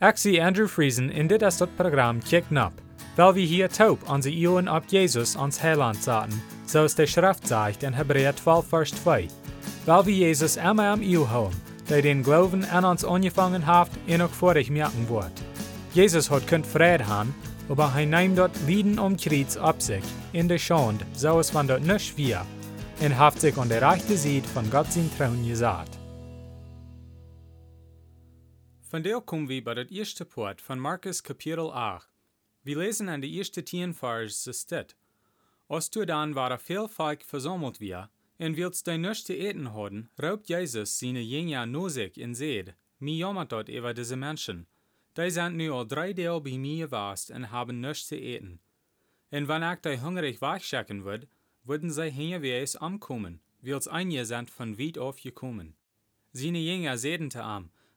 Zie Andrew Friesen in dit is dat programma Kick Nap, weil wir hier taub onze Ioen op Jesus ans Heiland zaten, zoals de Schrift zegt in Hebräer 12 vers 2. Weil wir Jesus immer am Io houden, der den Glauben an uns angefangen hat en ook vorig merken wordt. Jesus hat kunt vrede haben, aber hij neemt dort Lieden um Kreuz ab sich, in der Schande, so es van dort nicht wir, und haft sich an der rechten Seite von Gott sein Trauen gesagt. Von der kommen wir bei der ersten Part von Markus Kapitel 8. Wir lesen an der ersten tien Vers so steht. Als du dann war viel Volk versammelt wir, und willst dein nicht zu eten haben, raubt Jesus seine Jünger nur sich in Seed. Mir jammert dort über diese Menschen. Die sind nu al drei Tage bei mir gewast und haben nichts zu eten. Und wenn ich die hungrig wegchecken würde, würden sie hingeweis ankommen, wils einige sind von weit auf gekommen. Seine Jünger sehen zu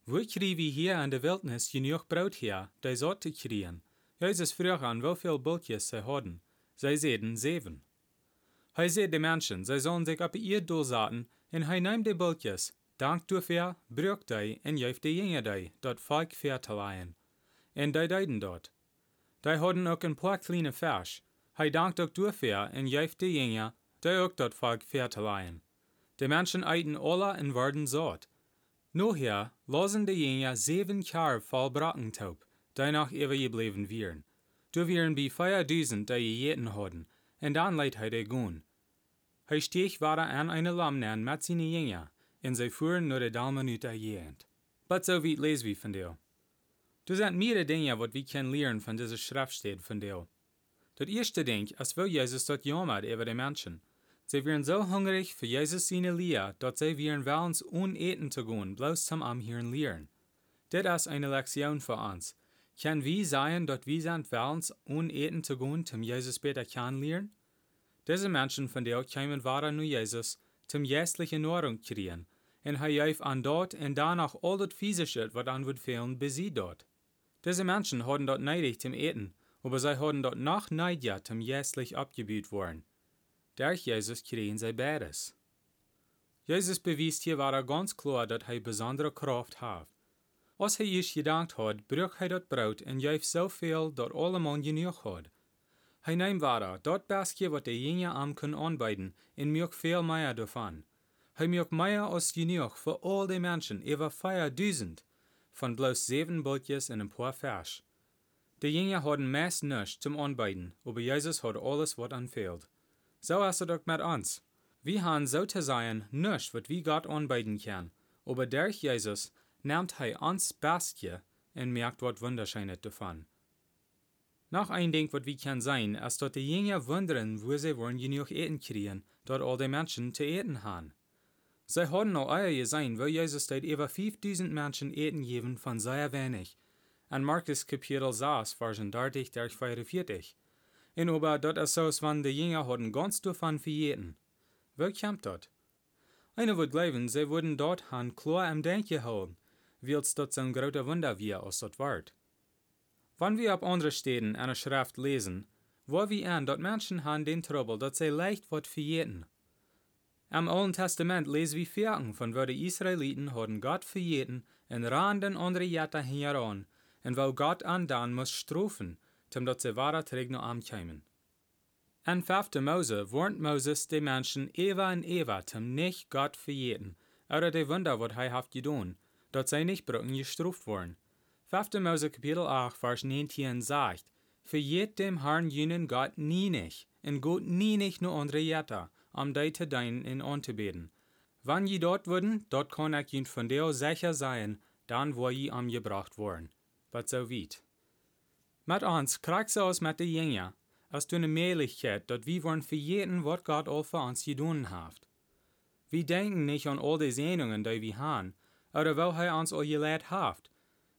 wo kriegen wir hier in der Wildnis genug Brot her, die so zu kriegen? Jesus fragt an, wie viel Bulkjes sie haben. Sie sehen sieben. Hij sieht de Menschen, sie sollen sich op ihr doorzaten, en hij neemt de bultjes, dankt dafür, brukt die, en geeft de jongen die, dat volk ver te leien. En die deiden dort. Die hadden ook een paar kleine vers. Hij dankt ook dafür, en geeft de jongen, die ook dat volk ver te leien. De Menschen eiten alle en werden zot. Noher losen de jongen zeven jaar vol brackentaub, die noch eeuwig gebleven wären. Du wären bei vierduizend, die gegeten hadden, en dan leidt hij de goen. Hij steeg waren aan een lamnen met zijn jongen, en zij voeren naar de de jent. But zo weit lees wie van deel. Er zijn meerdere dingen wat we kunnen leren van deze schriftsteed van deel. Dat eerste ding is wel Jezus dat jammert over de mensen. Zij waren zo hungrig voor Jezus zijn leer, dat zij waren willens oneten te gaan, bloos zum am hier leren. Dit is een lektion voor ons. Kan wie zijn dat wie zijn willens oneten te gaan, zum Jezus beter kan leren? Diese Menschen von der kämen waren nu Jesus, zum jästliche Nahrung kriegen, en hij geeft an dort en danach all dat physische, wat an wird fehlen, besie dort. Diese Menschen hadden dort neidig zum Eten, aber sie hadden dort noch neidja zum jästlich abgebüht worden. Durch Jesus kriegen sie beides. Jesus bewies hier war er ganz klar, dass hij besondere Kraft hat. Als hij is gedankt had, brug hij dat brood en geeft zoveel dat allemaal genoeg had. Hij neemt waar dat baskje wat de jongen am kunnen aanbieden en maakt veel meer daarvan. Hij maakt meer als genoeg voor al die mensen, over vijfduizend, van bloos zeven bultjes en een paar vers. De jongen hadden meest niets zum aanbieden, aber Jezus had alles wat aanveelt. Zo is het ook met ons. We haben zo te zijn niets wat we God aanbieden kan, aber durch Jesus neemt hij ons baskje en merkt wat wunderschijnet daarvan. Noch ein Ding, wat wie kann sein, als dort die Jünger wundern, wo sie wollen genug eten kriegen, dort all die Menschen zu eten haben. Sie haben noch Eier gesehen, wo Jesus dort über 5000 Menschen eten geben von sehr wenig. An Markus Kapitel 6, Versen 30 durch 44. Und aber dort ist so, wenn die Jünger haben ganz davon für jeden. Wo kommt dort? Einer wird glauben, sie würden dort han klar am Denken holen, weil es dort ein großer Wunder wie aus dort wart. Wenn wir auf andere Stellen eine Schrift lesen, wo wir an, dort Menschen haben den Trouble, dass sie leicht wird verjeten. Am Alten Testament lesen wir Vierten von wo die Israeliten haben Gott verjeten und randen andere Jahre heran, und wo Gott an dann muss strafen, zum dat sie wahre Trägner ankämen. An 5. Mose warnt Moses die Menschen Eva und Eva zum nicht Gott verjeten, oder die Wunder, wat hij haft gedaan, dat sie nicht brücken gestraft worden. 5. Mose Kapitel 8, Vers 19 sagt, Verjet dem Herrn jenen Gott nie nicht, und Gott nie nicht nur andere Jetta, um die zu deinen und anzubeten. Wann je dort würden, dort kann ich ihn von der sicher sein, dann wo je angebracht worden. Was so weit. Mit uns kriegst so aus mit den Jünger, als du eine Möglichkeit, dort wir wollen verjeten, was Gott all für uns getan hat. Wir denken nicht an all die Sehnungen, die wir haben, oder wo er uns all gelehrt hat,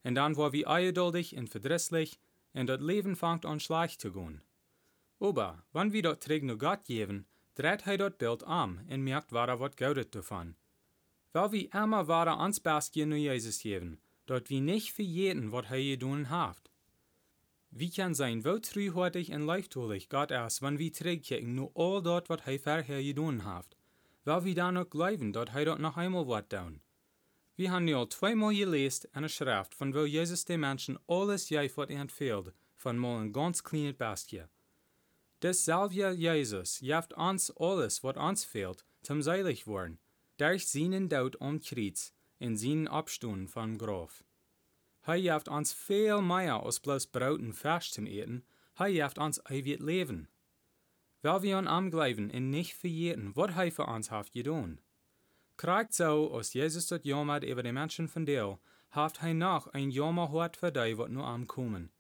en dan war wie ungeduldig en verdrisslich, en dat Leben fangt an schlecht zu gehen. Aber, wann wir dort träg nur Gott geben, dreht hij dort Bild am en merkt waar wat goudet davon. Weil wir immer wahre ans Baskje nur Jesus geben, dort wir nicht für jeden, wat hij gedoen haft. Wie kann sein, wo trühortig en leiftulig Gott ist, wenn wir trägkicken nur all dort, wat hij vorher gedoen haft. Weil wir dann auch glauben, dort hij dort noch einmal wat down. Wir haben nu al tweemaal gelezen en een schrift van wil Jezus de mensen alles geeft wat hij fehlt, van mal een ganz kleines bestje. Desselfde Jezus geeft ons alles wat ons fehlt, zum seilig worden, durch seinen Tod am Kreuz en seinen Abstund vom Graf. Hij geeft ons veel meer als bloß Brot en Fisch zum Eten, hij geeft ons ewig Leben. Weil wir an am glauben en nicht vergeten, wat hij für ons heeft gedaan. Krijgt zo, als Jezus dat jammert über die Menschen von deel, heeft hij nog een jammer hart voor die wat nu aankomen.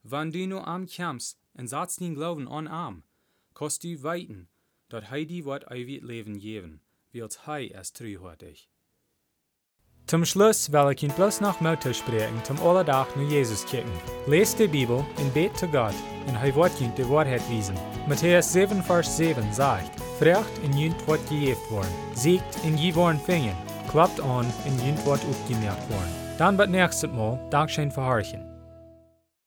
Wann du nu am kämpfst en satz den Glauben an am, kost du weiten, dat hij die wat ewig Leben geben, wiels hij es treuhortig. Zum Schluss will ich Ihnen bloß noch Mutter sprechen, zum Allerdach nur Jesus kicken. Lest die Bibel und bet zu Gott, und er wird Ihnen die Wahrheit wiesen. Matthäus 7, Vers 7 sagt, Frecht in Jünt wird gejeft worden, siegt in je worden fingen, klappt an in Jünt wird aufgemerkt worden. Dann wird nächstes Mal Dankeschön verharchen.